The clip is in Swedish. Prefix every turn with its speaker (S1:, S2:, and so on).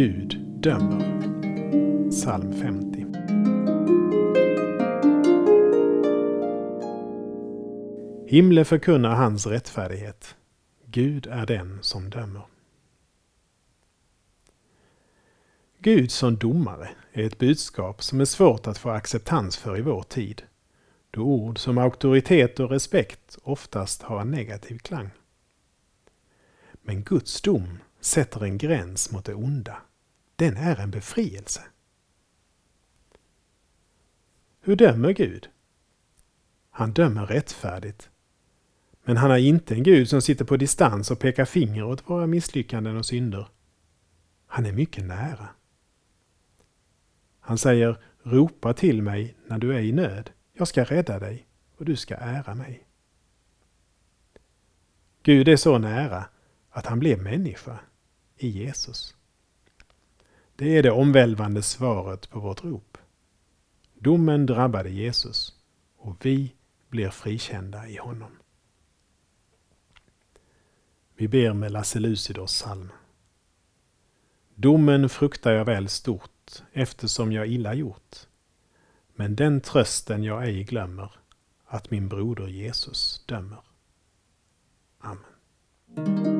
S1: Gud dömer. Psalm 50. Himle förkunnar hans rättfärdighet. Gud är den som dömer. Gud som domare är ett budskap som är svårt att få acceptans för i vår tid, då ord som auktoritet och respekt oftast har en negativ klang. Men Guds dom sätter en gräns mot det onda. Den är en befrielse. Hur dömer Gud? Han dömer rättfärdigt. Men han är inte en Gud som sitter på distans och pekar finger åt våra misslyckanden och synder. Han är mycket nära. Han säger Ropa till mig när du är i nöd. Jag ska rädda dig och du ska ära mig. Gud är så nära att han blev människa i Jesus. Det är det omvälvande svaret på vårt rop. Domen drabbade Jesus och vi blir frikända i honom. Vi ber med Lasse Lucidors psalm. Domen fruktar jag väl stort eftersom jag illa gjort. Men den trösten jag ej glömmer att min broder Jesus dömer. Amen.